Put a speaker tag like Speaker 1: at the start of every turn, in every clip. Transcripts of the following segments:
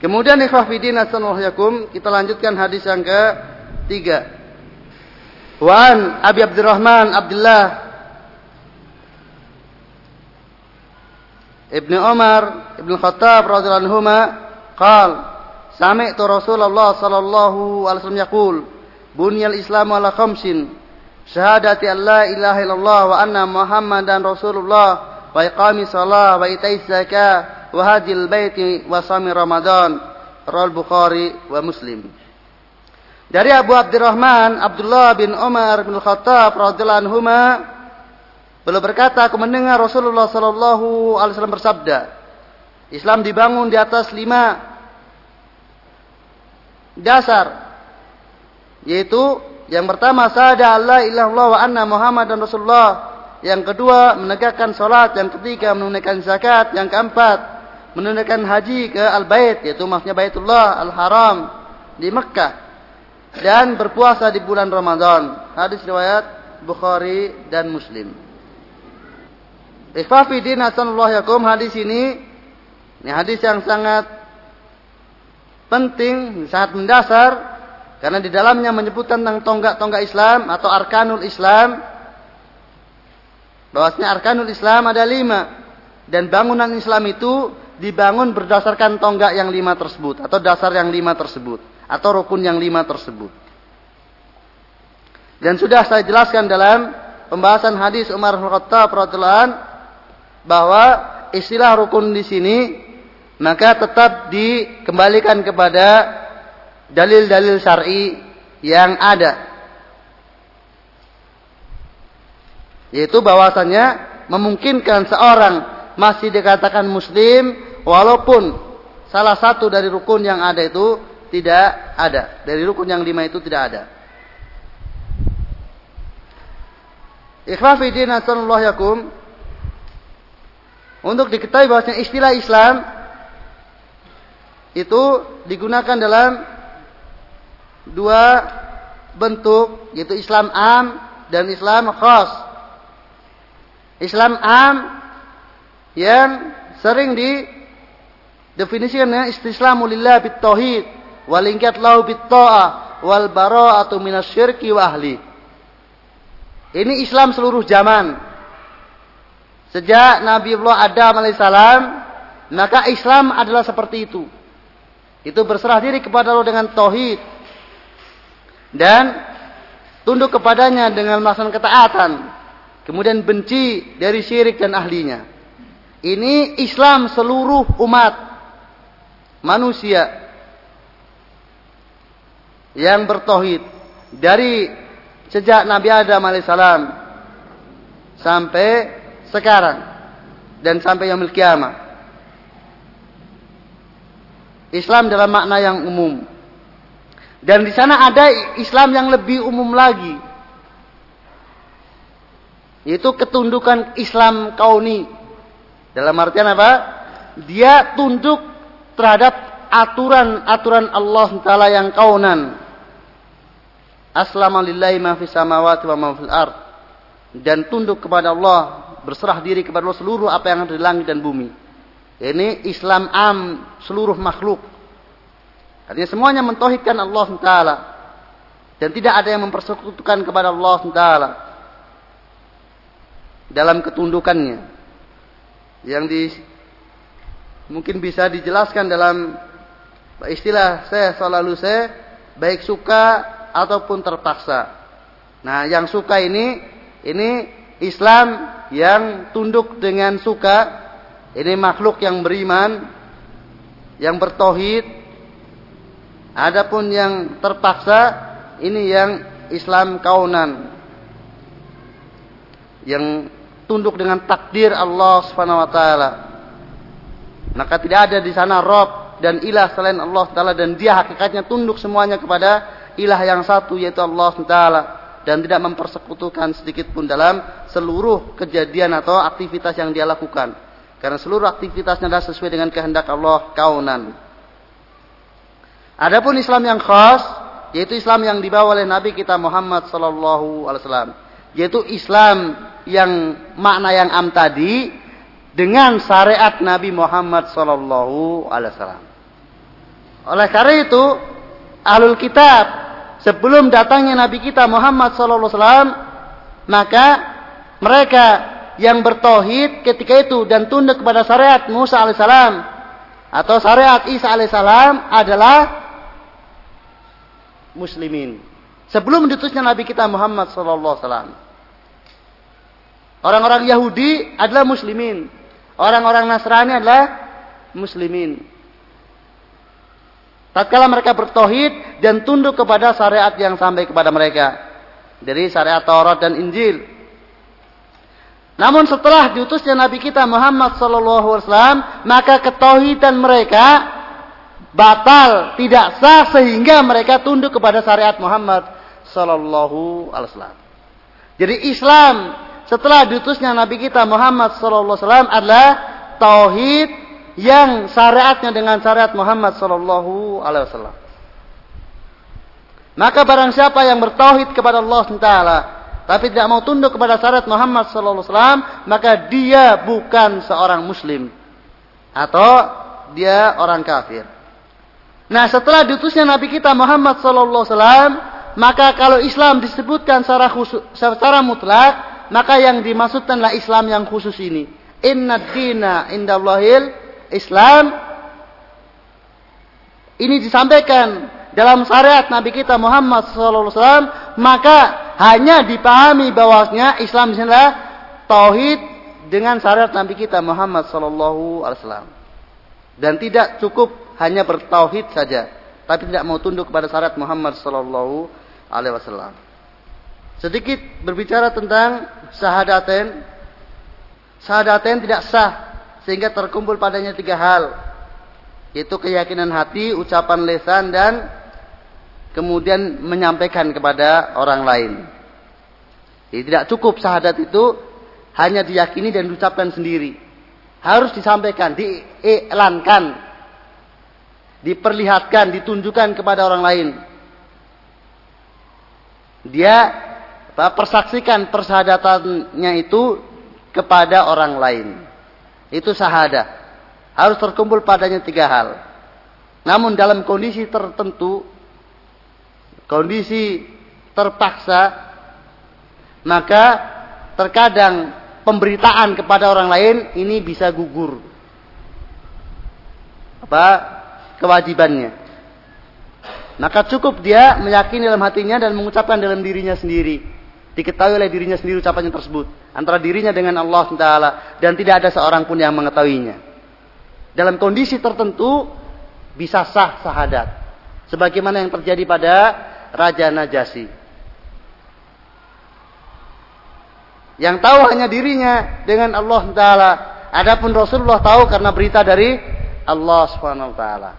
Speaker 1: Kemudian ikhwah fidin yakum, kita lanjutkan hadis yang ke tiga. Wan Abi Abdurrahman Abdullah Ibnu Umar Ibnu Khattab radhiyallahu anhu qal Sami'tu Rasulullah sallallahu alaihi wasallam yaqul Bunyal Islamu ala khamsin syahadati an la ilaha illallah wa anna Muhammadan Rasulullah wa iqami salah wa itai zakah wa hajil baiti wa sami Ramadan Rawal Bukhari wa Muslim. Dari Abu Abdurrahman Abdullah bin Umar bin Khattab radhiyallahu anhu beliau berkata aku mendengar Rasulullah sallallahu alaihi wasallam bersabda Islam dibangun di atas lima dasar yaitu yang pertama sada Allah ilallah wa anna Muhammad dan Rasulullah yang kedua menegakkan salat yang ketiga menunaikan zakat yang keempat menunaikan haji ke al-bait yaitu maksudnya Baitullah al-Haram di Mekkah dan berpuasa di bulan Ramadan. Hadis riwayat Bukhari dan Muslim. Ikhwafidin asanullah yakum hadis ini ini hadis yang sangat penting, sangat mendasar karena di dalamnya menyebutkan tentang tonggak-tonggak Islam atau arkanul Islam. Bahwasanya arkanul Islam ada lima dan bangunan Islam itu dibangun berdasarkan tonggak yang lima tersebut atau dasar yang lima tersebut atau rukun yang lima tersebut. Dan sudah saya jelaskan dalam pembahasan hadis Umar bin Khattab bahwa istilah rukun di sini maka tetap dikembalikan kepada dalil-dalil syar'i yang ada. Yaitu bahwasannya memungkinkan seorang masih dikatakan muslim walaupun salah satu dari rukun yang ada itu tidak ada. Dari rukun yang lima itu tidak ada. Ikhwafidin asalullah yakum. Untuk diketahui bahwasanya istilah Islam itu digunakan dalam dua bentuk yaitu Islam am dan Islam khas. Islam am yang sering didefinisikan dengan istislamu lillah bit tauhid walingkat lau bitta'ah wal bara'atu minasyirki wa ahli. Ini Islam seluruh zaman. Sejak Nabi Allah Adam alaihissalam, maka Islam adalah seperti itu. Itu berserah diri kepada Allah dengan tauhid dan tunduk kepadanya dengan melaksanakan ketaatan. Kemudian benci dari syirik dan ahlinya. Ini Islam seluruh umat manusia yang bertauhid dari sejak Nabi Adam alaihissalam sampai sekarang dan sampai yang kiamat. Islam dalam makna yang umum. Dan di sana ada Islam yang lebih umum lagi. Yaitu ketundukan Islam kauni. Dalam artian apa? Dia tunduk terhadap aturan-aturan Allah Taala yang kaunan. Aslama lillahi ma fis samawati wa ma fil ard. Dan tunduk kepada Allah, berserah diri kepada Allah seluruh apa yang ada di langit dan bumi. Ini Islam am seluruh makhluk. Artinya semuanya mentauhidkan Allah Taala dan tidak ada yang mempersekutukan kepada Allah Taala dalam ketundukannya. Yang di mungkin bisa dijelaskan dalam istilah saya selalu saya baik suka ataupun terpaksa. Nah, yang suka ini ini Islam yang tunduk dengan suka. Ini makhluk yang beriman, yang bertohid. Adapun yang terpaksa ini yang Islam kaunan. Yang tunduk dengan takdir Allah Subhanahu wa taala. Maka tidak ada di sana rob dan ilah selain Allah Taala dan dia hakikatnya tunduk semuanya kepada ilah yang satu yaitu Allah Taala dan tidak mempersekutukan sedikit pun dalam seluruh kejadian atau aktivitas yang dia lakukan karena seluruh aktivitasnya adalah sesuai dengan kehendak Allah kaunan. Adapun Islam yang khas yaitu Islam yang dibawa oleh Nabi kita Muhammad sallallahu alaihi wasallam yaitu Islam yang makna yang am tadi dengan syariat Nabi Muhammad sallallahu alaihi wasallam. Oleh karena itu, ahlul kitab sebelum datangnya Nabi kita Muhammad SAW, maka mereka yang bertauhid ketika itu dan tunduk kepada syariat Musa alaihissalam atau syariat Isa alaihissalam adalah muslimin. Sebelum diutusnya Nabi kita Muhammad SAW. Orang-orang Yahudi adalah muslimin. Orang-orang Nasrani adalah muslimin. Tatkala mereka bertauhid dan tunduk kepada syariat yang sampai kepada mereka. Dari syariat Taurat dan Injil. Namun setelah diutusnya Nabi kita Muhammad SAW, maka ketauhidan mereka batal, tidak sah sehingga mereka tunduk kepada syariat Muhammad Wasallam. Jadi Islam setelah diutusnya Nabi kita Muhammad wasallam adalah tauhid yang syariatnya dengan syariat Muhammad sallallahu alaihi wasallam. Maka barang siapa yang bertauhid kepada Allah Taala tapi tidak mau tunduk kepada syariat Muhammad sallallahu alaihi wasallam, maka dia bukan seorang muslim atau dia orang kafir. Nah, setelah diutusnya Nabi kita Muhammad sallallahu alaihi wasallam, maka kalau Islam disebutkan secara khusus, secara mutlak, maka yang dimaksudkanlah Islam yang khusus ini. Inna dina indallahil Islam. Ini disampaikan dalam syariat Nabi kita Muhammad SAW. Maka hanya dipahami bahwasanya Islam adalah tauhid dengan syariat Nabi kita Muhammad SAW. Dan tidak cukup hanya bertauhid saja, tapi tidak mau tunduk kepada syariat Muhammad SAW. Sedikit berbicara tentang syahadaten. Syahadaten tidak sah sehingga terkumpul padanya tiga hal. Yaitu keyakinan hati, ucapan lesan dan kemudian menyampaikan kepada orang lain. Jadi tidak cukup syahadat itu hanya diyakini dan diucapkan sendiri. Harus disampaikan, diiklankan, diperlihatkan, ditunjukkan kepada orang lain. Dia persaksikan persahadatannya itu kepada orang lain. Itu sahadat. Harus terkumpul padanya tiga hal. Namun dalam kondisi tertentu, kondisi terpaksa, maka terkadang pemberitaan kepada orang lain ini bisa gugur. Apa kewajibannya? Maka cukup dia meyakini dalam hatinya dan mengucapkan dalam dirinya sendiri diketahui oleh dirinya sendiri ucapannya tersebut antara dirinya dengan Allah Taala dan tidak ada seorang pun yang mengetahuinya. Dalam kondisi tertentu bisa sah sahadat sebagaimana yang terjadi pada Raja Najasi. Yang tahu hanya dirinya dengan Allah Taala. Adapun Rasulullah tahu karena berita dari Allah taala.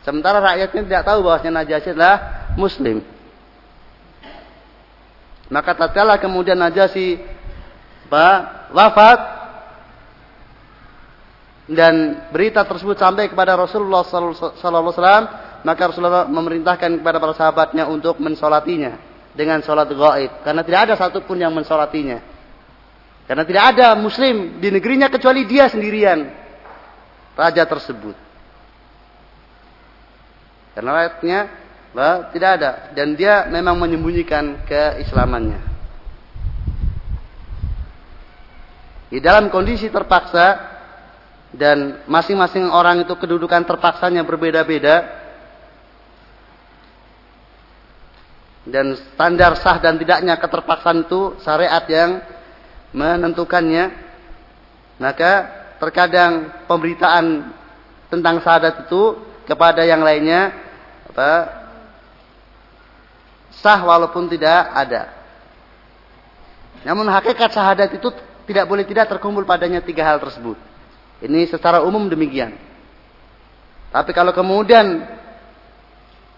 Speaker 1: Sementara rakyatnya tidak tahu bahwasanya Najasi adalah muslim. Maka tatkala kemudian Najasi wafat dan berita tersebut sampai kepada Rasulullah wasallam, maka Rasulullah memerintahkan kepada para sahabatnya untuk mensolatinya dengan sholat gaib karena tidak ada satupun yang mensolatinya. Karena tidak ada muslim di negerinya kecuali dia sendirian. Raja tersebut. Karena ayatnya Bah, tidak ada dan dia memang menyembunyikan keislamannya. Di dalam kondisi terpaksa dan masing-masing orang itu kedudukan terpaksanya berbeda-beda dan standar sah dan tidaknya keterpaksaan itu syariat yang menentukannya maka terkadang pemberitaan tentang syahadat itu kepada yang lainnya apa sah walaupun tidak ada. Namun hakikat syahadat itu tidak boleh tidak terkumpul padanya tiga hal tersebut. Ini secara umum demikian. Tapi kalau kemudian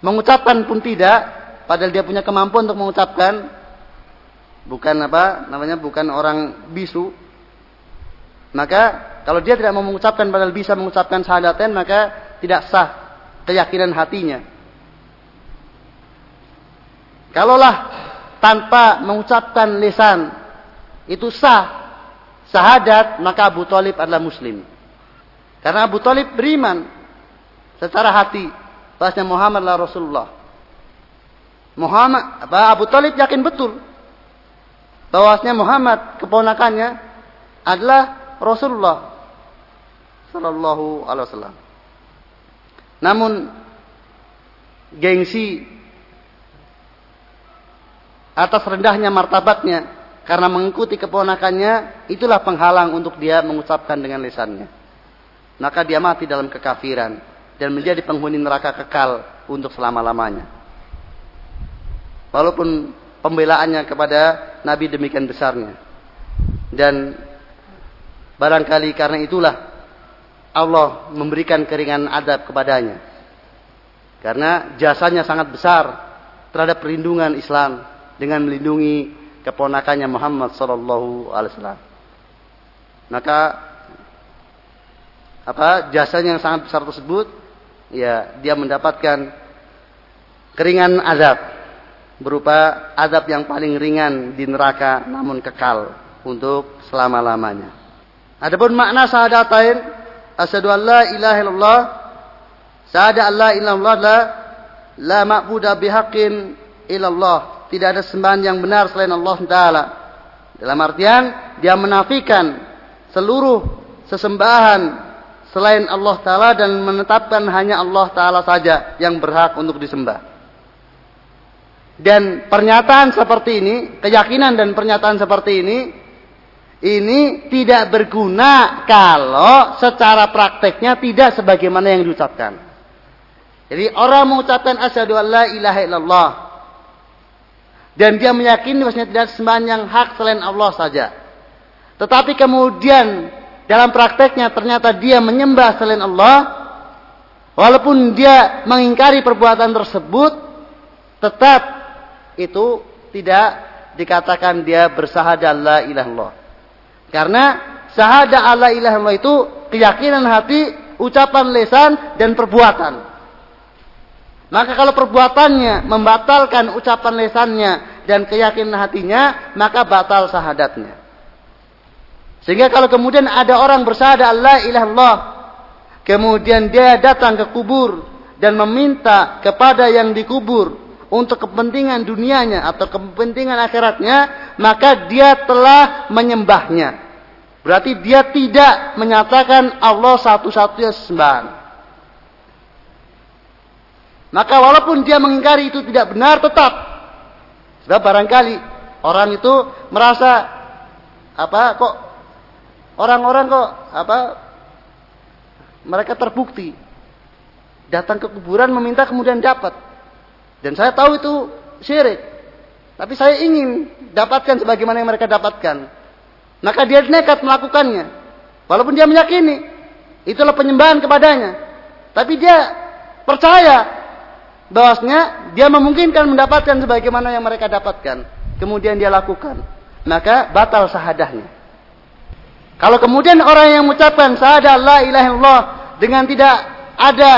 Speaker 1: mengucapkan pun tidak, padahal dia punya kemampuan untuk mengucapkan, bukan apa namanya, bukan orang bisu, maka kalau dia tidak mau mengucapkan padahal bisa mengucapkan syahadaten, maka tidak sah keyakinan hatinya. Kalaulah tanpa mengucapkan lisan itu sah sahadat maka Abu Talib adalah muslim. Karena Abu Talib beriman secara hati bahasnya Muhammad adalah Rasulullah. Muhammad apa Abu Talib yakin betul bahwasanya Muhammad keponakannya adalah Rasulullah sallallahu alaihi wasallam. Namun gengsi atas rendahnya martabatnya karena mengikuti keponakannya itulah penghalang untuk dia mengucapkan dengan lisannya. Maka dia mati dalam kekafiran dan menjadi penghuni neraka kekal untuk selama-lamanya. Walaupun pembelaannya kepada Nabi demikian besarnya. Dan barangkali karena itulah Allah memberikan keringan adab kepadanya. Karena jasanya sangat besar terhadap perlindungan Islam dengan melindungi keponakannya Muhammad sallallahu alaihi wasallam. Maka apa jasanya yang sangat besar tersebut ya dia mendapatkan keringan azab berupa azab yang paling ringan di neraka namun kekal untuk selama-lamanya. Adapun makna syahadatain asyhadu an la ilaha illallah syahada la ilaha illallah la. Tidak ada sembahan yang benar selain Allah taala. Dalam artian dia menafikan seluruh sesembahan selain Allah Ta'ala dan menetapkan hanya Allah Ta'ala saja yang berhak untuk disembah. Dan pernyataan seperti ini, keyakinan dan pernyataan seperti ini, ini tidak berguna kalau secara prakteknya tidak sebagaimana yang diucapkan. Jadi orang mengucapkan asyhadu alla ilaha illallah dan dia meyakini bahwasanya tidak sembahan yang hak selain Allah saja. Tetapi kemudian dalam prakteknya ternyata dia menyembah selain Allah, walaupun dia mengingkari perbuatan tersebut, tetap itu tidak dikatakan dia bersahada la illallah. Karena sahada la ilaha illallah itu keyakinan hati, ucapan lesan dan perbuatan. Maka kalau perbuatannya membatalkan ucapan lesannya dan keyakinan hatinya, maka batal sahadatnya. Sehingga kalau kemudian ada orang bersahada Allah ilallah, kemudian dia datang ke kubur dan meminta kepada yang dikubur untuk kepentingan dunianya atau kepentingan akhiratnya, maka dia telah menyembahnya. Berarti dia tidak menyatakan Allah satu-satunya sembahan. Maka walaupun dia mengingkari itu tidak benar tetap. Sebab barangkali orang itu merasa apa kok Orang-orang kok apa mereka terbukti datang ke kuburan meminta kemudian dapat. Dan saya tahu itu syirik. Tapi saya ingin dapatkan sebagaimana yang mereka dapatkan. Maka dia nekat melakukannya. Walaupun dia meyakini itulah penyembahan kepadanya. Tapi dia percaya bahwasanya dia memungkinkan mendapatkan sebagaimana yang mereka dapatkan. Kemudian dia lakukan. Maka batal sahadahnya. Kalau kemudian orang yang mengucapkan syahadat la ilaha illallah dengan tidak ada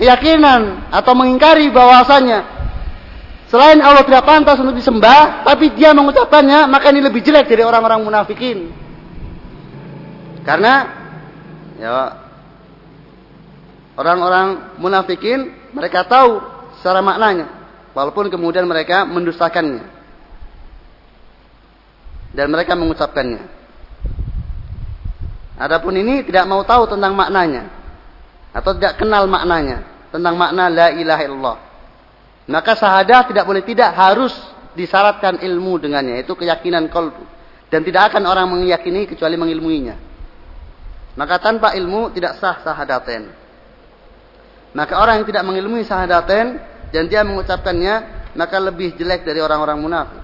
Speaker 1: keyakinan atau mengingkari bahwasanya selain Allah tidak pantas untuk disembah, tapi dia mengucapkannya, maka ini lebih jelek dari orang-orang munafikin. Karena ya orang-orang munafikin mereka tahu secara maknanya, walaupun kemudian mereka mendustakannya dan mereka mengucapkannya. Adapun ini tidak mau tahu tentang maknanya atau tidak kenal maknanya tentang makna la ilaha illallah. Maka sahadah tidak boleh tidak harus disyaratkan ilmu dengannya, itu keyakinan kalbu. Dan tidak akan orang meyakini kecuali mengilmuinya. Maka tanpa ilmu tidak sah sahadaten. Maka orang yang tidak mengilmui sahadaten dan dia mengucapkannya, maka lebih jelek dari orang-orang munafik.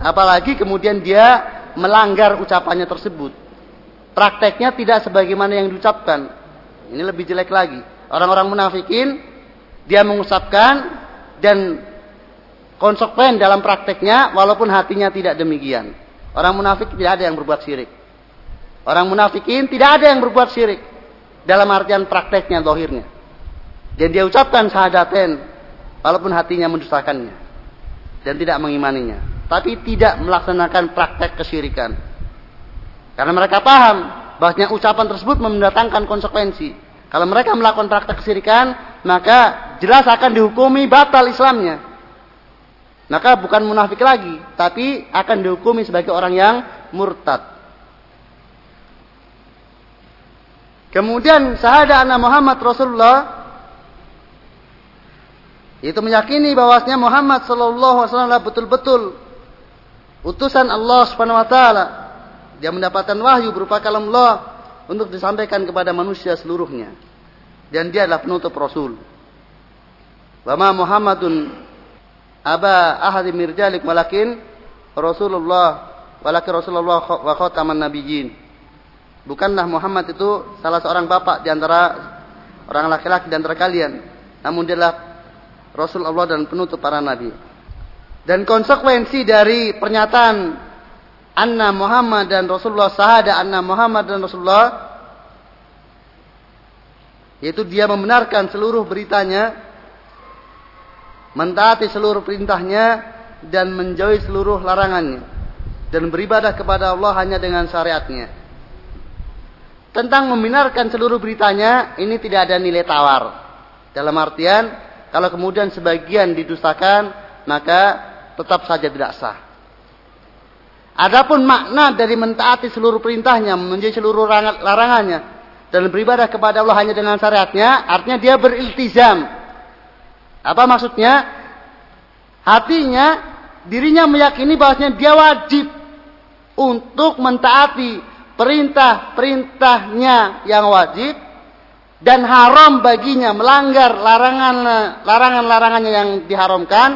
Speaker 1: Apalagi kemudian dia melanggar ucapannya tersebut. Prakteknya tidak sebagaimana yang diucapkan. Ini lebih jelek lagi. Orang-orang munafikin dia mengucapkan dan konsekuen dalam prakteknya walaupun hatinya tidak demikian. Orang munafik tidak ada yang berbuat syirik. Orang munafikin tidak ada yang berbuat syirik dalam artian prakteknya, dohirnya. Dan dia ucapkan sahadaten walaupun hatinya mendustakannya dan tidak mengimaninya tapi tidak melaksanakan praktek kesyirikan. Karena mereka paham bahwasanya ucapan tersebut mendatangkan konsekuensi. Kalau mereka melakukan praktek kesirikan, maka jelas akan dihukumi batal Islamnya. Maka bukan munafik lagi, tapi akan dihukumi sebagai orang yang murtad. Kemudian syahadat anak Muhammad Rasulullah itu meyakini bahwasanya Muhammad sallallahu alaihi wasallam betul-betul utusan Allah Subhanahu wa taala. Dia mendapatkan wahyu berupa kalam Allah untuk disampaikan kepada manusia seluruhnya. Dan dia adalah penutup Rasul. Wa ma Muhammadun aba ahadi mirjalik walakin Rasulullah walakin Rasulullah wa khataman nabiyyin. Bukanlah Muhammad itu salah seorang bapak di antara orang laki-laki di antara kalian. Namun dia adalah Rasul Allah dan penutup para nabi. Dan konsekuensi dari pernyataan anna Muhammad dan Rasulullah sahada anna Muhammad dan Rasulullah yaitu dia membenarkan seluruh beritanya mentaati seluruh perintahnya dan menjauhi seluruh larangannya dan beribadah kepada Allah hanya dengan syariatnya tentang membenarkan seluruh beritanya ini tidak ada nilai tawar dalam artian kalau kemudian sebagian didustakan maka tetap saja tidak sah. Adapun makna dari mentaati seluruh perintahnya, menjadi seluruh larangannya, dan beribadah kepada Allah hanya dengan syariatnya, artinya dia beriltizam. Apa maksudnya? Hatinya, dirinya meyakini bahwasanya dia wajib untuk mentaati perintah-perintahnya yang wajib dan haram baginya melanggar larangan larangan-larangannya yang diharamkan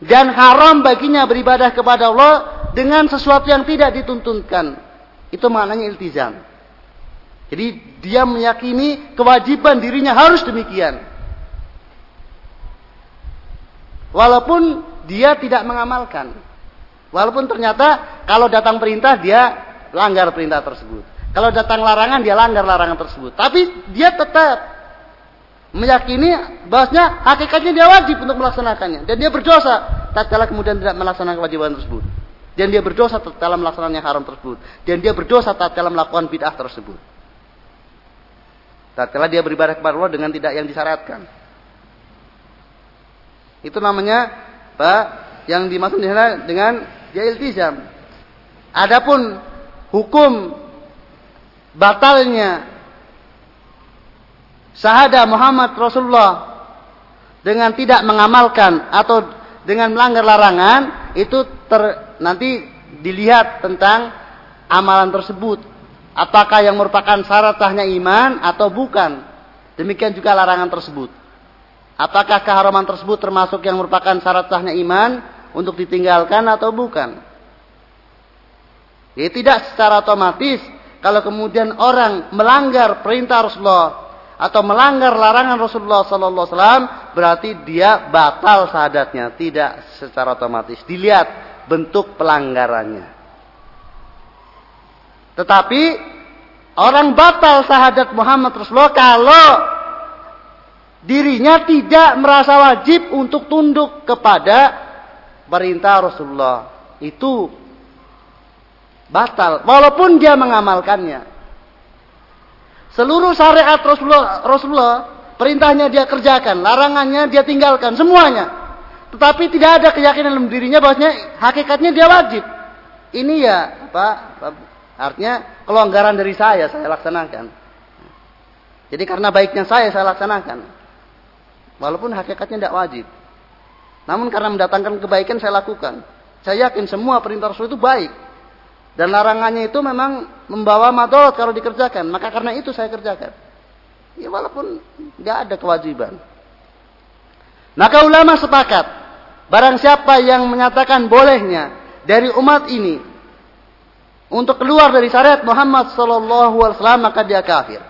Speaker 1: dan haram baginya beribadah kepada Allah dengan sesuatu yang tidak dituntunkan. Itu maknanya iltizam. Jadi dia meyakini kewajiban dirinya harus demikian. Walaupun dia tidak mengamalkan. Walaupun ternyata kalau datang perintah dia langgar perintah tersebut. Kalau datang larangan dia langgar larangan tersebut. Tapi dia tetap meyakini bahasnya hakikatnya dia wajib untuk melaksanakannya. Dan dia berdosa tatkala kemudian tidak melaksanakan kewajiban tersebut. Dan dia berdosa tatkala melaksanakan yang haram tersebut. Dan dia berdosa tatkala melakukan bid'ah tersebut. Tatkala dia beribadah kepada Allah dengan tidak yang disyariatkan itu namanya Pak yang dimaksud dengan dia iltizam. Adapun hukum batalnya sahada Muhammad Rasulullah dengan tidak mengamalkan atau dengan melanggar larangan itu ter, nanti dilihat tentang amalan tersebut. Apakah yang merupakan syarat sahnya iman atau bukan? Demikian juga larangan tersebut. Apakah keharaman tersebut termasuk yang merupakan syarat sahnya iman untuk ditinggalkan atau bukan ya tidak secara otomatis kalau kemudian orang melanggar perintah Rasulullah atau melanggar larangan Rasulullah sallallahu alaihi wasallam berarti dia batal sahadatnya, tidak secara otomatis. Dilihat bentuk pelanggarannya. Tetapi orang batal sahadat Muhammad Rasulullah kalau dirinya tidak merasa wajib untuk tunduk kepada perintah Rasulullah. Itu batal walaupun dia mengamalkannya. Seluruh syariat Rasulullah, Rasulullah perintahnya dia kerjakan, larangannya dia tinggalkan, semuanya. Tetapi tidak ada keyakinan dalam dirinya bahwasanya hakikatnya dia wajib. Ini ya, Pak, artinya kelonggaran dari saya saya laksanakan. Jadi karena baiknya saya saya laksanakan. Walaupun hakikatnya tidak wajib. Namun karena mendatangkan kebaikan saya lakukan. Saya yakin semua perintah Rasul itu baik. Dan larangannya itu memang membawa madorot kalau dikerjakan. Maka karena itu saya kerjakan. Ya walaupun nggak ada kewajiban. Maka ulama sepakat. Barang siapa yang menyatakan bolehnya dari umat ini untuk keluar dari syariat Muhammad Sallallahu Alaihi Wasallam maka dia kafir.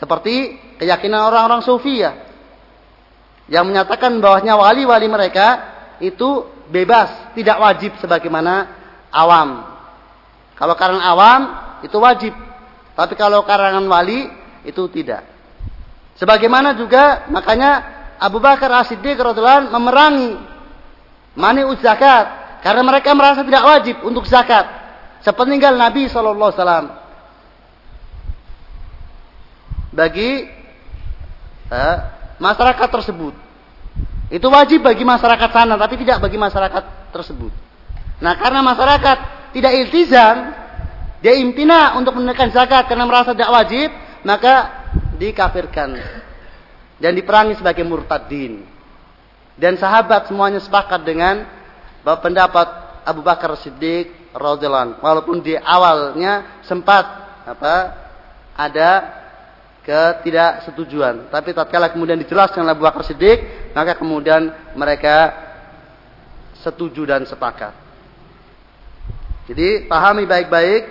Speaker 1: Seperti keyakinan orang-orang Sufi ya, yang menyatakan bahwasanya wali-wali mereka itu bebas, tidak wajib sebagaimana awam. Kalau karangan awam itu wajib, tapi kalau karangan wali itu tidak. Sebagaimana juga makanya Abu Bakar As-Siddiq memerangi mani zakat karena mereka merasa tidak wajib untuk zakat. sepeninggal Nabi Shallallahu Alaihi Wasallam bagi eh, masyarakat tersebut. Itu wajib bagi masyarakat sana, tapi tidak bagi masyarakat tersebut. Nah, karena masyarakat tidak iltizam, dia imtina untuk menunaikan zakat karena merasa tidak wajib, maka dikafirkan dan diperangi sebagai murtadin. Dan sahabat semuanya sepakat dengan pendapat Abu Bakar Siddiq radhiyallahu walaupun di awalnya sempat apa ada ketidaksetujuan. Tapi tatkala kemudian dijelaskan oleh Abu Bakar maka kemudian mereka setuju dan sepakat. Jadi pahami baik-baik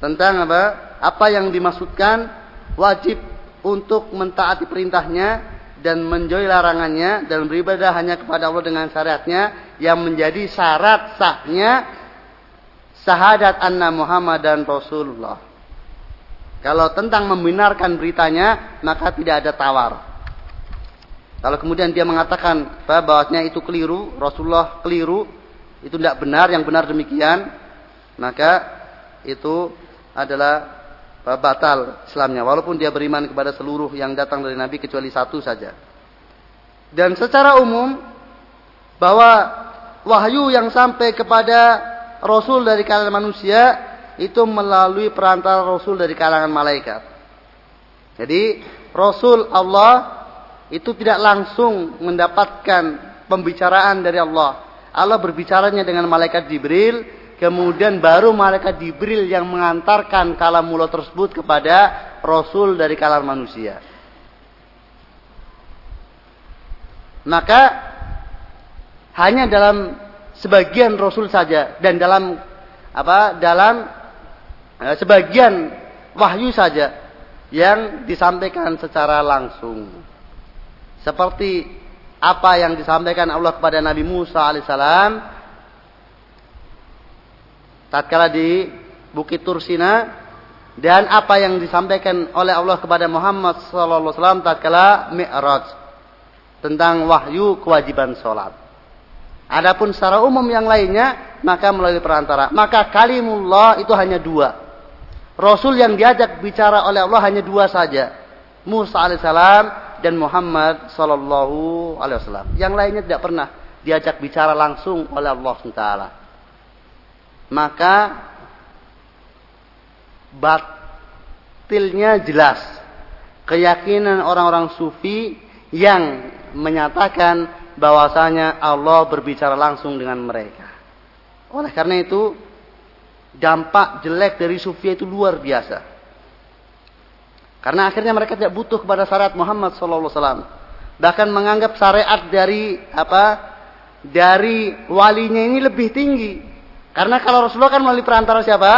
Speaker 1: tentang apa? Apa yang dimaksudkan wajib untuk mentaati perintahnya dan menjauhi larangannya dan beribadah hanya kepada Allah dengan syariatnya yang menjadi syarat sahnya syahadat anna Muhammad dan Rasulullah. Kalau tentang membenarkan beritanya, maka tidak ada tawar. Kalau kemudian dia mengatakan bahwasanya itu keliru, Rasulullah keliru, itu tidak benar, yang benar demikian, maka itu adalah batal Islamnya. Walaupun dia beriman kepada seluruh yang datang dari Nabi kecuali satu saja. Dan secara umum, bahwa wahyu yang sampai kepada Rasul dari kalangan manusia itu melalui perantara Rasul dari kalangan malaikat. Jadi Rasul Allah itu tidak langsung mendapatkan pembicaraan dari Allah. Allah berbicaranya dengan malaikat Jibril, kemudian baru malaikat Jibril yang mengantarkan kalam mulut tersebut kepada Rasul dari kalangan manusia. Maka hanya dalam sebagian Rasul saja dan dalam apa dalam sebagian wahyu saja yang disampaikan secara langsung. Seperti apa yang disampaikan Allah kepada Nabi Musa alaihissalam tatkala di Bukit Tursina dan apa yang disampaikan oleh Allah kepada Muhammad sallallahu alaihi wasallam tatkala Mi'raj tentang wahyu kewajiban sholat. Adapun secara umum yang lainnya maka melalui perantara. Maka kalimullah itu hanya dua. Rasul yang diajak bicara oleh Allah hanya dua saja. Musa alaihissalam dan Muhammad sallallahu alaihi wasallam. Yang lainnya tidak pernah diajak bicara langsung oleh Allah SWT. Maka batilnya jelas. Keyakinan orang-orang sufi yang menyatakan bahwasanya Allah berbicara langsung dengan mereka. Oleh karena itu, dampak jelek dari sufia itu luar biasa. Karena akhirnya mereka tidak butuh kepada syariat Muhammad SAW. Bahkan menganggap syariat dari apa? Dari walinya ini lebih tinggi. Karena kalau Rasulullah kan melalui perantara siapa?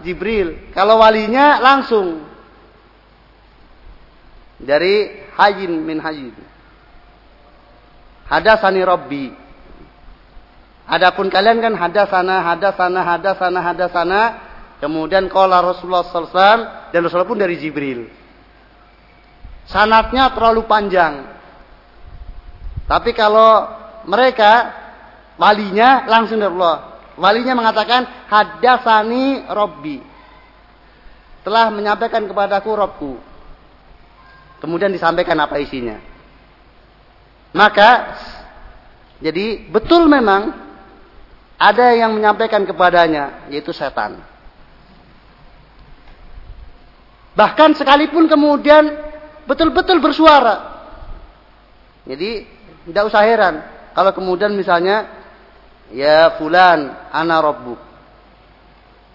Speaker 1: Jibril. Kalau walinya langsung dari Hajin min Hajin. Hadasani Rabbi. Adapun kalian kan hadasana, hadasana, hadasana, hadasana. Kemudian kola Rasulullah SAW dan Rasulullah pun dari Jibril. Sanatnya terlalu panjang. Tapi kalau mereka walinya langsung dari Allah. Walinya mengatakan hadasani Robbi. Telah menyampaikan kepadaku Robku. Kemudian disampaikan apa isinya. Maka jadi betul memang ada yang menyampaikan kepadanya, yaitu setan. Bahkan sekalipun kemudian betul-betul bersuara. Jadi tidak usah heran kalau kemudian misalnya ya fulan ana rabbuk.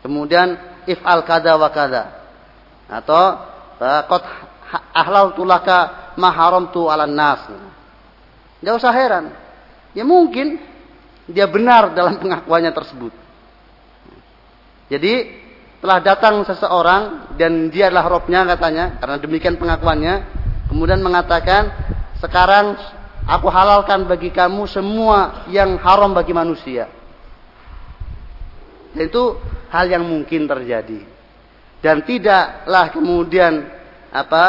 Speaker 1: Kemudian if'al kada wa kada. Atau qad ahlaltu laka ma haramtu 'alan nas. Tidak usah heran. Ya mungkin dia benar dalam pengakuannya tersebut. Jadi telah datang seseorang dan dia adalah robnya katanya karena demikian pengakuannya kemudian mengatakan sekarang aku halalkan bagi kamu semua yang haram bagi manusia. Dan itu hal yang mungkin terjadi. Dan tidaklah kemudian apa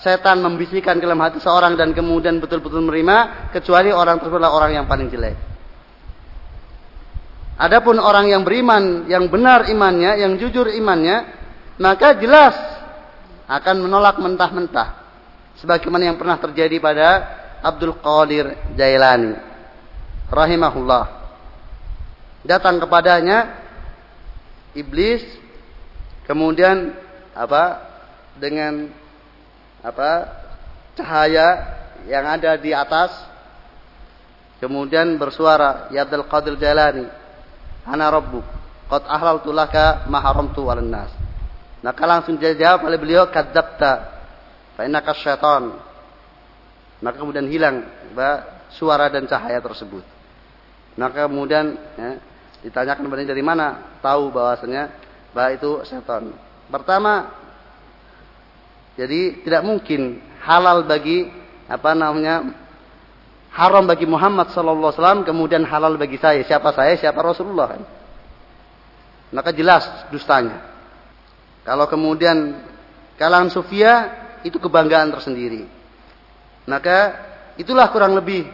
Speaker 1: setan membisikkan ke dalam hati seorang dan kemudian betul-betul menerima kecuali orang tersebut adalah orang yang paling jelek Adapun orang yang beriman, yang benar imannya, yang jujur imannya, maka jelas akan menolak mentah-mentah. Sebagaimana yang pernah terjadi pada Abdul Qadir Jailani. Rahimahullah. Datang kepadanya iblis kemudian apa dengan apa cahaya yang ada di atas kemudian bersuara ya Abdul Qadir Jailani ana rabbuk qad ahlaltu laka ma haramtu 'alan nas maka langsung dia jawab oleh beliau kadzabta fa innaka syaitan. Maka kemudian hilang suara dan cahaya tersebut. Maka kemudian ya, ditanyakan kepadanya dari mana tahu bahwasanya bahwa itu setan pertama jadi tidak mungkin halal bagi apa namanya haram bagi Muhammad sallallahu alaihi wasallam kemudian halal bagi saya. Siapa saya? Siapa Rasulullah kan? Maka jelas dustanya. Kalau kemudian kalangan sufia itu kebanggaan tersendiri. Maka itulah kurang lebih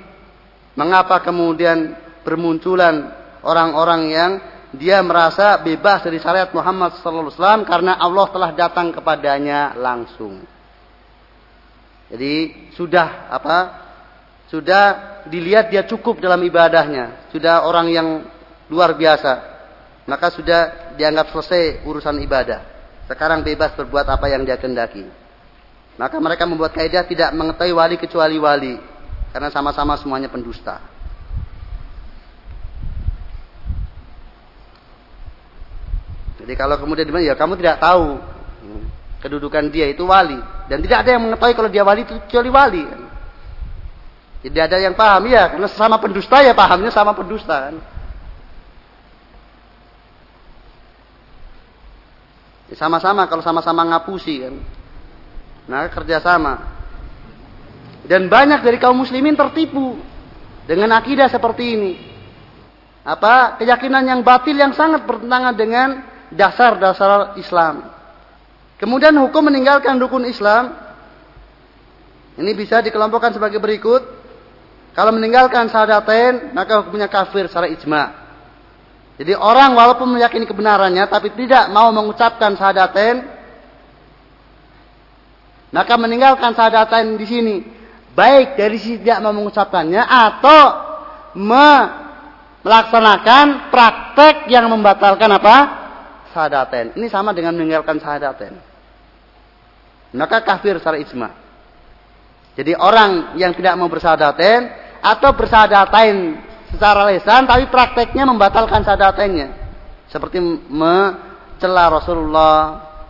Speaker 1: mengapa kemudian bermunculan orang-orang yang dia merasa bebas dari syariat Muhammad sallallahu alaihi wasallam karena Allah telah datang kepadanya langsung. Jadi sudah apa? Sudah dilihat dia cukup dalam ibadahnya, sudah orang yang luar biasa. Maka sudah dianggap selesai urusan ibadah. Sekarang bebas berbuat apa yang dia kendaki. Maka mereka membuat kaidah tidak mengetahui wali kecuali wali karena sama-sama semuanya pendusta. Jadi kalau kemudian di mana ya kamu tidak tahu kedudukan dia itu wali dan tidak ada yang mengetahui kalau dia wali itu kecuali wali. Tidak ada yang paham ya karena sama pendusta ya pahamnya sama pendusta kan. Ya, sama-sama kalau sama-sama ngapusi kan. Nah kerjasama. Dan banyak dari kaum muslimin tertipu dengan akidah seperti ini. Apa keyakinan yang batil yang sangat bertentangan dengan dasar-dasar Islam. Kemudian hukum meninggalkan rukun Islam ini bisa dikelompokkan sebagai berikut. Kalau meninggalkan syahadatain maka hukumnya kafir secara ijma. Jadi orang walaupun meyakini kebenarannya tapi tidak mau mengucapkan syahadatain maka meninggalkan syahadatain di sini baik dari sisi tidak mau mengucapkannya atau melaksanakan praktek yang membatalkan apa? sahadaten. Ini sama dengan meninggalkan sahadaten. Maka kafir secara ijma. Jadi orang yang tidak mau bersahadaten atau bersahadaten secara lesan tapi prakteknya membatalkan sahadatennya. Seperti mencela Rasulullah,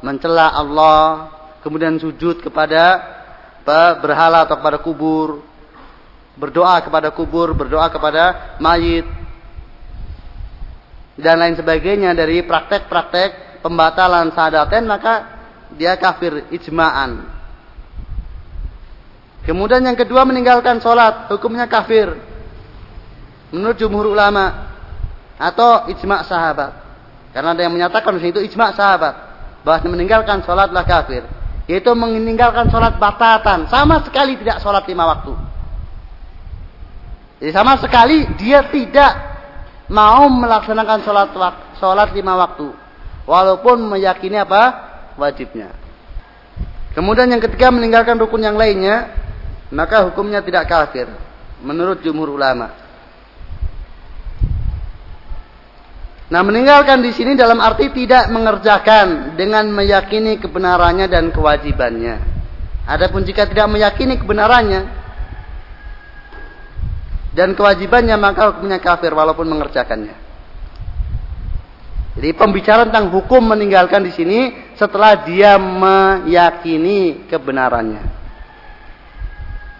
Speaker 1: mencela Allah, kemudian sujud kepada berhala atau kepada kubur, berdoa kepada kubur, berdoa kepada mayit, dan lain sebagainya dari praktek-praktek pembatalan sahadaten maka dia kafir ijma'an. Kemudian yang kedua meninggalkan sholat hukumnya kafir menurut jumhur ulama atau ijma' sahabat. Karena ada yang menyatakan itu ijma' sahabat bahwa meninggalkan sholatlah kafir. Yaitu meninggalkan sholat batatan sama sekali tidak sholat lima waktu. Jadi sama sekali dia tidak mau melaksanakan sholat sholat lima waktu, walaupun meyakini apa wajibnya. Kemudian yang ketiga meninggalkan rukun yang lainnya, maka hukumnya tidak kafir menurut jumhur ulama. Nah, meninggalkan di sini dalam arti tidak mengerjakan dengan meyakini kebenarannya dan kewajibannya. Adapun jika tidak meyakini kebenarannya, dan kewajibannya maka hukumnya kafir walaupun mengerjakannya. Jadi pembicaraan tentang hukum meninggalkan di sini setelah dia meyakini kebenarannya.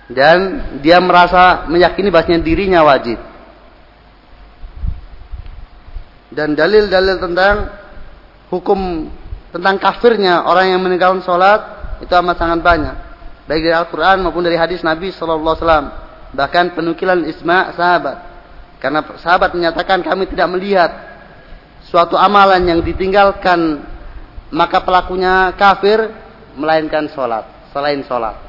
Speaker 1: Dan dia merasa meyakini bahasanya dirinya wajib. Dan dalil-dalil tentang hukum tentang kafirnya orang yang meninggalkan sholat itu amat sangat banyak. Baik dari Al-Quran maupun dari hadis Nabi Wasallam bahkan penukilan isma sahabat karena sahabat menyatakan kami tidak melihat suatu amalan yang ditinggalkan maka pelakunya kafir melainkan sholat selain sholat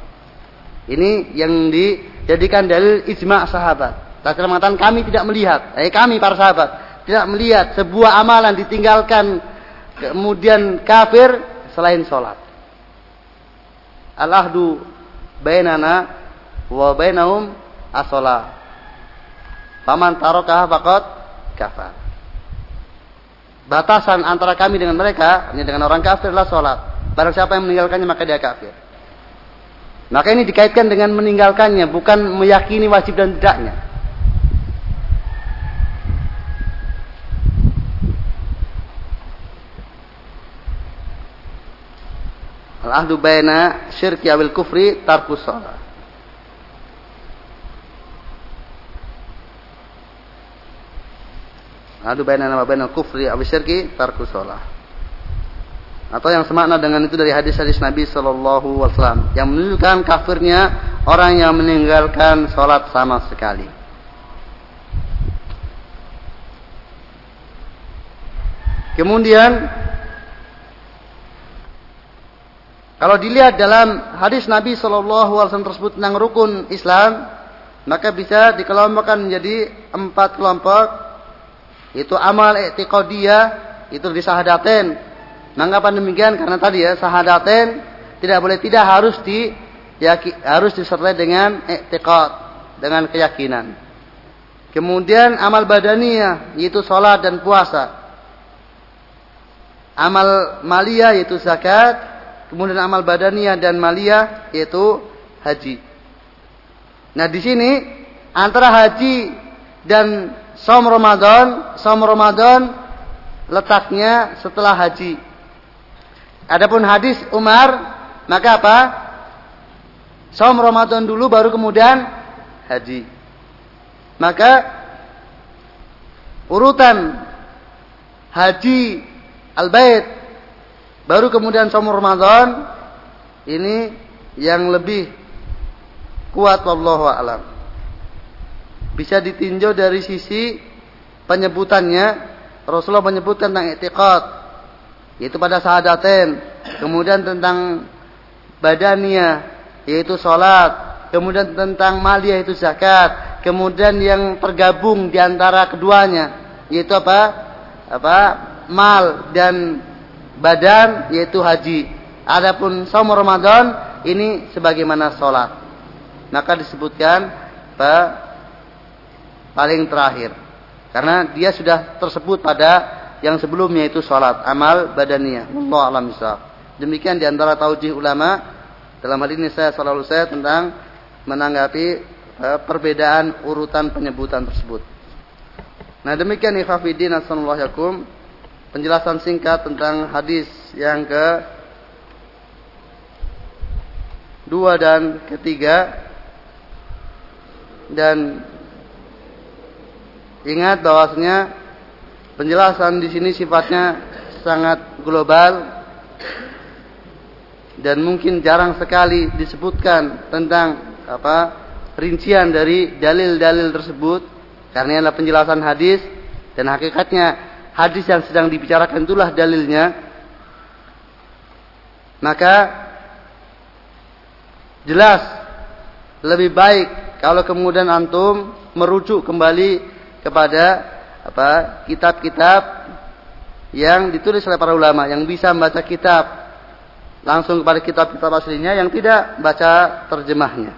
Speaker 1: ini yang dijadikan dalil ijma sahabat Rasulullah mengatakan kami tidak melihat eh kami para sahabat tidak melihat sebuah amalan ditinggalkan kemudian kafir selain sholat. Al-ahdu bainana wa bainahum as-shalah. Faman tarakaha faqad kafar. Batasan antara kami dengan mereka, hanya dengan orang kafir adalah sholat. Barang siapa yang meninggalkannya maka dia kafir. Maka ini dikaitkan dengan meninggalkannya, bukan meyakini wajib dan tidaknya. Al-ahdu baina syirki awil kufri tarkus sholat. Al-ahdu baina nama baina kufri awil syirki tarkus sholat atau yang semakna dengan itu dari hadis-hadis Nabi Shallallahu Wasallam yang menunjukkan kafirnya orang yang meninggalkan sholat sama sekali. Kemudian kalau dilihat dalam hadis Nabi Shallallahu Alaihi Wasallam tersebut tentang rukun Islam, maka bisa dikelompokkan menjadi empat kelompok. Itu amal etikodiyah, itu disahadaten, Mengapa demikian? Karena tadi ya sahadaten tidak boleh tidak harus di ya, harus disertai dengan i'tiqad, dengan keyakinan. Kemudian amal badaniyah yaitu salat dan puasa. Amal maliyah yaitu zakat, kemudian amal badaniyah dan maliyah yaitu haji. Nah, di sini antara haji dan saum Ramadan, saum Ramadan letaknya setelah haji. Adapun hadis Umar, maka apa? Saum Ramadan dulu baru kemudian haji. Maka urutan haji al-bait baru kemudian saum Ramadan ini yang lebih kuat wallahu alam. Bisa ditinjau dari sisi penyebutannya Rasulullah menyebutkan tentang i'tiqad yaitu pada sahadaten kemudian tentang badania yaitu sholat. Kemudian tentang malia yaitu zakat. Kemudian yang tergabung di antara keduanya yaitu apa? Apa? Mal dan badan yaitu haji. Adapun saum Ramadan ini sebagaimana sholat. Maka disebutkan apa, paling terakhir. Karena dia sudah tersebut pada yang sebelumnya itu salat, amal badaniyah. Allah alam. Demikian di antara taujih ulama dalam hal ini saya selalu saya tentang menanggapi uh, perbedaan urutan penyebutan tersebut. Nah demikian ikhafidin asallallahu yakum penjelasan singkat tentang hadis yang ke dua dan ketiga dan ingat bahwasanya Penjelasan di sini sifatnya sangat global dan mungkin jarang sekali disebutkan tentang apa rincian dari dalil-dalil tersebut. Karena adalah penjelasan hadis dan hakikatnya hadis yang sedang dibicarakan itulah dalilnya. Maka jelas lebih baik kalau kemudian antum merujuk kembali kepada apa kitab-kitab yang ditulis oleh para ulama yang bisa membaca kitab. Langsung kepada kitab-kitab aslinya yang tidak baca terjemahnya.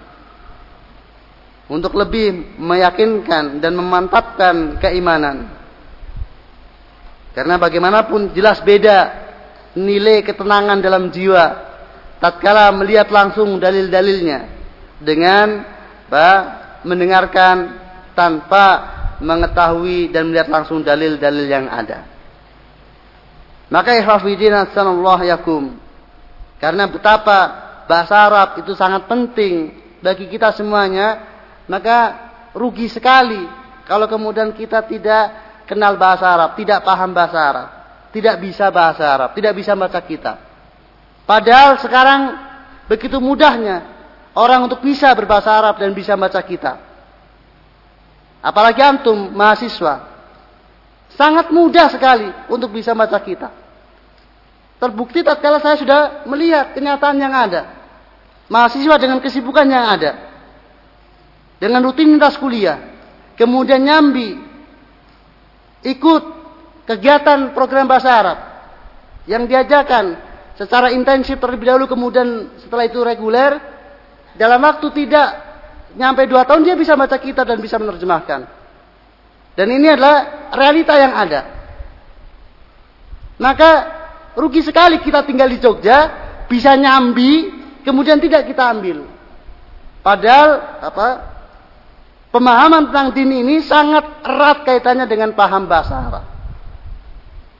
Speaker 1: Untuk lebih meyakinkan dan memantapkan keimanan. Karena bagaimanapun jelas beda nilai ketenangan dalam jiwa tatkala melihat langsung dalil-dalilnya dengan bah, mendengarkan tanpa mengetahui dan melihat langsung dalil-dalil yang ada. Maka ikhwafidin sallallahu yakum. Karena betapa bahasa Arab itu sangat penting bagi kita semuanya, maka rugi sekali kalau kemudian kita tidak kenal bahasa Arab, tidak paham bahasa Arab, tidak bisa bahasa Arab, tidak bisa baca kitab. Padahal sekarang begitu mudahnya orang untuk bisa berbahasa Arab dan bisa baca kitab. Apalagi antum mahasiswa. Sangat mudah sekali untuk bisa baca kita. Terbukti tatkala saya sudah melihat kenyataan yang ada. Mahasiswa dengan kesibukan yang ada. Dengan rutinitas kuliah. Kemudian nyambi. ikut kegiatan program bahasa Arab yang diajarkan secara intensif terlebih dahulu kemudian setelah itu reguler dalam waktu tidak nyampe dua tahun dia bisa baca kitab dan bisa menerjemahkan. Dan ini adalah realita yang ada. Maka rugi sekali kita tinggal di Jogja bisa nyambi kemudian tidak kita ambil. Padahal apa pemahaman tentang din ini sangat erat kaitannya dengan paham bahasa Arab.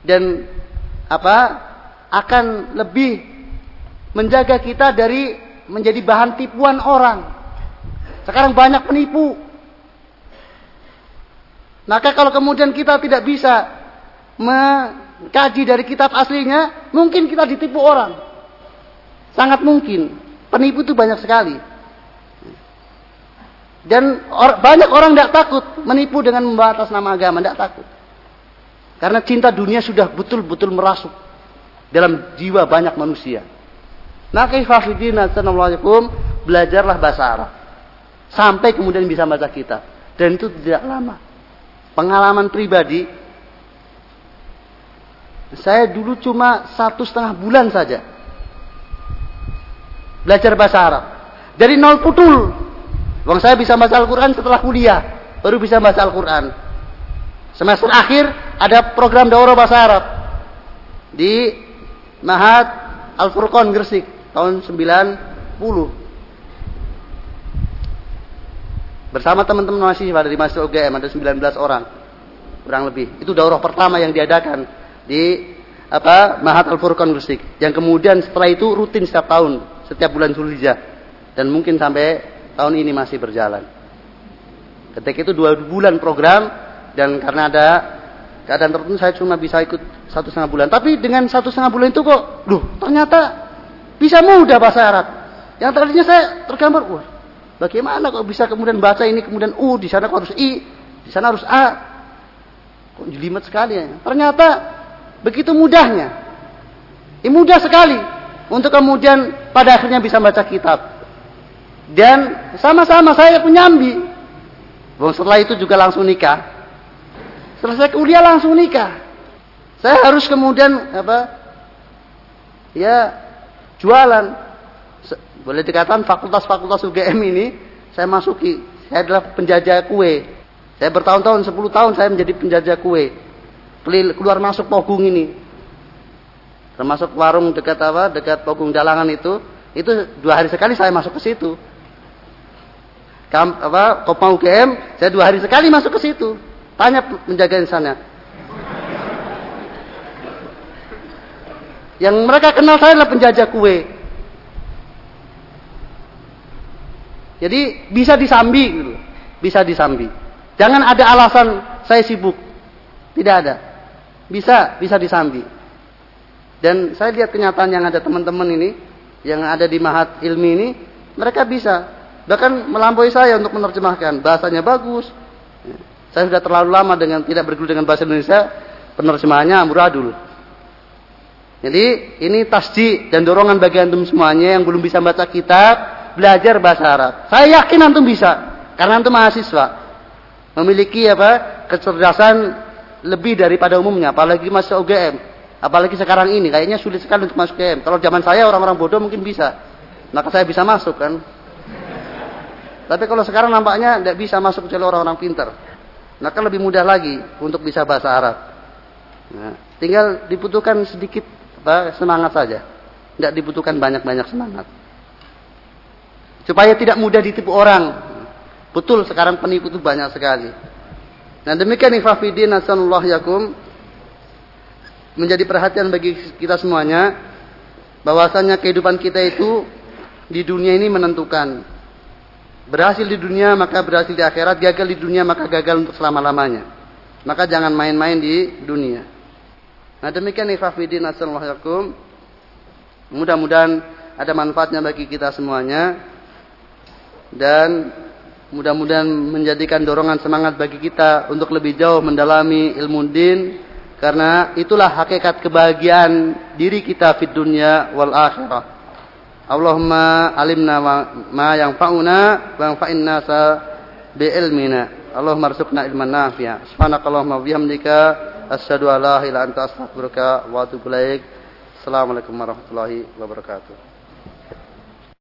Speaker 1: Dan apa akan lebih menjaga kita dari menjadi bahan tipuan orang. Sekarang banyak penipu. Maka kalau kemudian kita tidak bisa mengkaji dari kitab aslinya, mungkin kita ditipu orang. Sangat mungkin. Penipu itu banyak sekali. Dan or, banyak orang tidak takut menipu dengan membawa atas nama agama, tidak takut. Karena cinta dunia sudah betul-betul merasuk dalam jiwa banyak manusia. Maka ifafidin assalamualaikum belajarlah bahasa Arab. Sampai kemudian bisa baca kitab. Dan itu tidak lama. Pengalaman pribadi, saya dulu cuma satu setengah bulan saja. Belajar bahasa Arab. Dari nol putul. Wong saya bisa baca Al-Quran setelah kuliah. Baru bisa baca Al-Quran. Semester akhir ada program daurah bahasa Arab di Mahat Al Furqan Gresik tahun 90 bersama teman-teman mahasiswa dari mahasiswa UGM ada 19 orang kurang lebih itu daurah pertama yang diadakan di apa Mahat Al Furqan Gresik yang kemudian setelah itu rutin setiap tahun setiap bulan Zulhijjah dan mungkin sampai tahun ini masih berjalan ketika itu dua bulan program dan karena ada keadaan tertentu saya cuma bisa ikut satu setengah bulan. Tapi dengan satu setengah bulan itu kok, duh ternyata bisa mudah bahasa Arab. Yang tadinya saya tergambar, wah bagaimana kok bisa kemudian baca ini kemudian U, di sana kok harus I, di sana harus A. Kok jelimet sekali ya. Ternyata begitu mudahnya. Ini mudah sekali untuk kemudian pada akhirnya bisa baca kitab. Dan sama-sama saya penyambi. Setelah itu juga langsung nikah. Selesai kuliah langsung nikah. Saya harus kemudian apa? Ya jualan. Boleh dikatakan fakultas-fakultas UGM ini saya masuki. Saya adalah penjajah kue. Saya bertahun-tahun, 10 tahun saya menjadi penjajah kue. Keluar masuk Pogung ini. Termasuk warung dekat apa? Dekat Pogung Dalangan itu. Itu dua hari sekali saya masuk ke situ. Kam, apa, Kopma UGM, saya dua hari sekali masuk ke situ. Tanya menjaga sana. Yang mereka kenal saya adalah penjajah kue. Jadi bisa disambi gitu. Bisa disambi. Jangan ada alasan saya sibuk. Tidak ada. Bisa, bisa disambi. Dan saya lihat kenyataan yang ada teman-teman ini, yang ada di Mahat Ilmi ini, mereka bisa. Bahkan melampaui saya untuk menerjemahkan. Bahasanya bagus, saya sudah terlalu lama dengan tidak berguru dengan bahasa Indonesia, penerjemahannya amburadul. Jadi ini tasji dan dorongan bagi antum semuanya yang belum bisa baca kitab, belajar bahasa Arab. Saya yakin antum bisa, karena antum mahasiswa. Memiliki apa? kecerdasan lebih daripada umumnya, apalagi masuk UGM. Apalagi sekarang ini, kayaknya sulit sekali untuk masuk UGM. Kalau zaman saya orang-orang bodoh mungkin bisa. Maka saya bisa masuk kan. Tapi kalau sekarang nampaknya tidak bisa masuk kecuali orang-orang pintar maka lebih mudah lagi untuk bisa bahasa Arab. Nah, tinggal dibutuhkan sedikit apa, semangat saja. Tidak dibutuhkan banyak-banyak semangat. Supaya tidak mudah ditipu orang. Betul sekarang penipu itu banyak sekali. Nah demikian ifafidin nasallallahu yakum menjadi perhatian bagi kita semuanya bahwasanya kehidupan kita itu di dunia ini menentukan Berhasil di dunia maka berhasil di akhirat, gagal di dunia maka gagal untuk selama-lamanya. Maka jangan main-main di dunia. Nah demikian ifafidin assalamualaikum. Mudah-mudahan ada manfaatnya bagi kita semuanya. Dan mudah-mudahan menjadikan dorongan semangat bagi kita untuk lebih jauh mendalami ilmu din. Karena itulah hakikat kebahagiaan diri kita di dunia wal akhirah. Allahumma alimna ma yang fauna wa yanfa'in nasa bi ilmina Allahumma arzuqna ilman nafi'a. Subhanakallahumma bihamdika asyhadu an la ilaha illa anta astaghfiruka wa atubu ilaik. Assalamualaikum warahmatullahi wabarakatuh.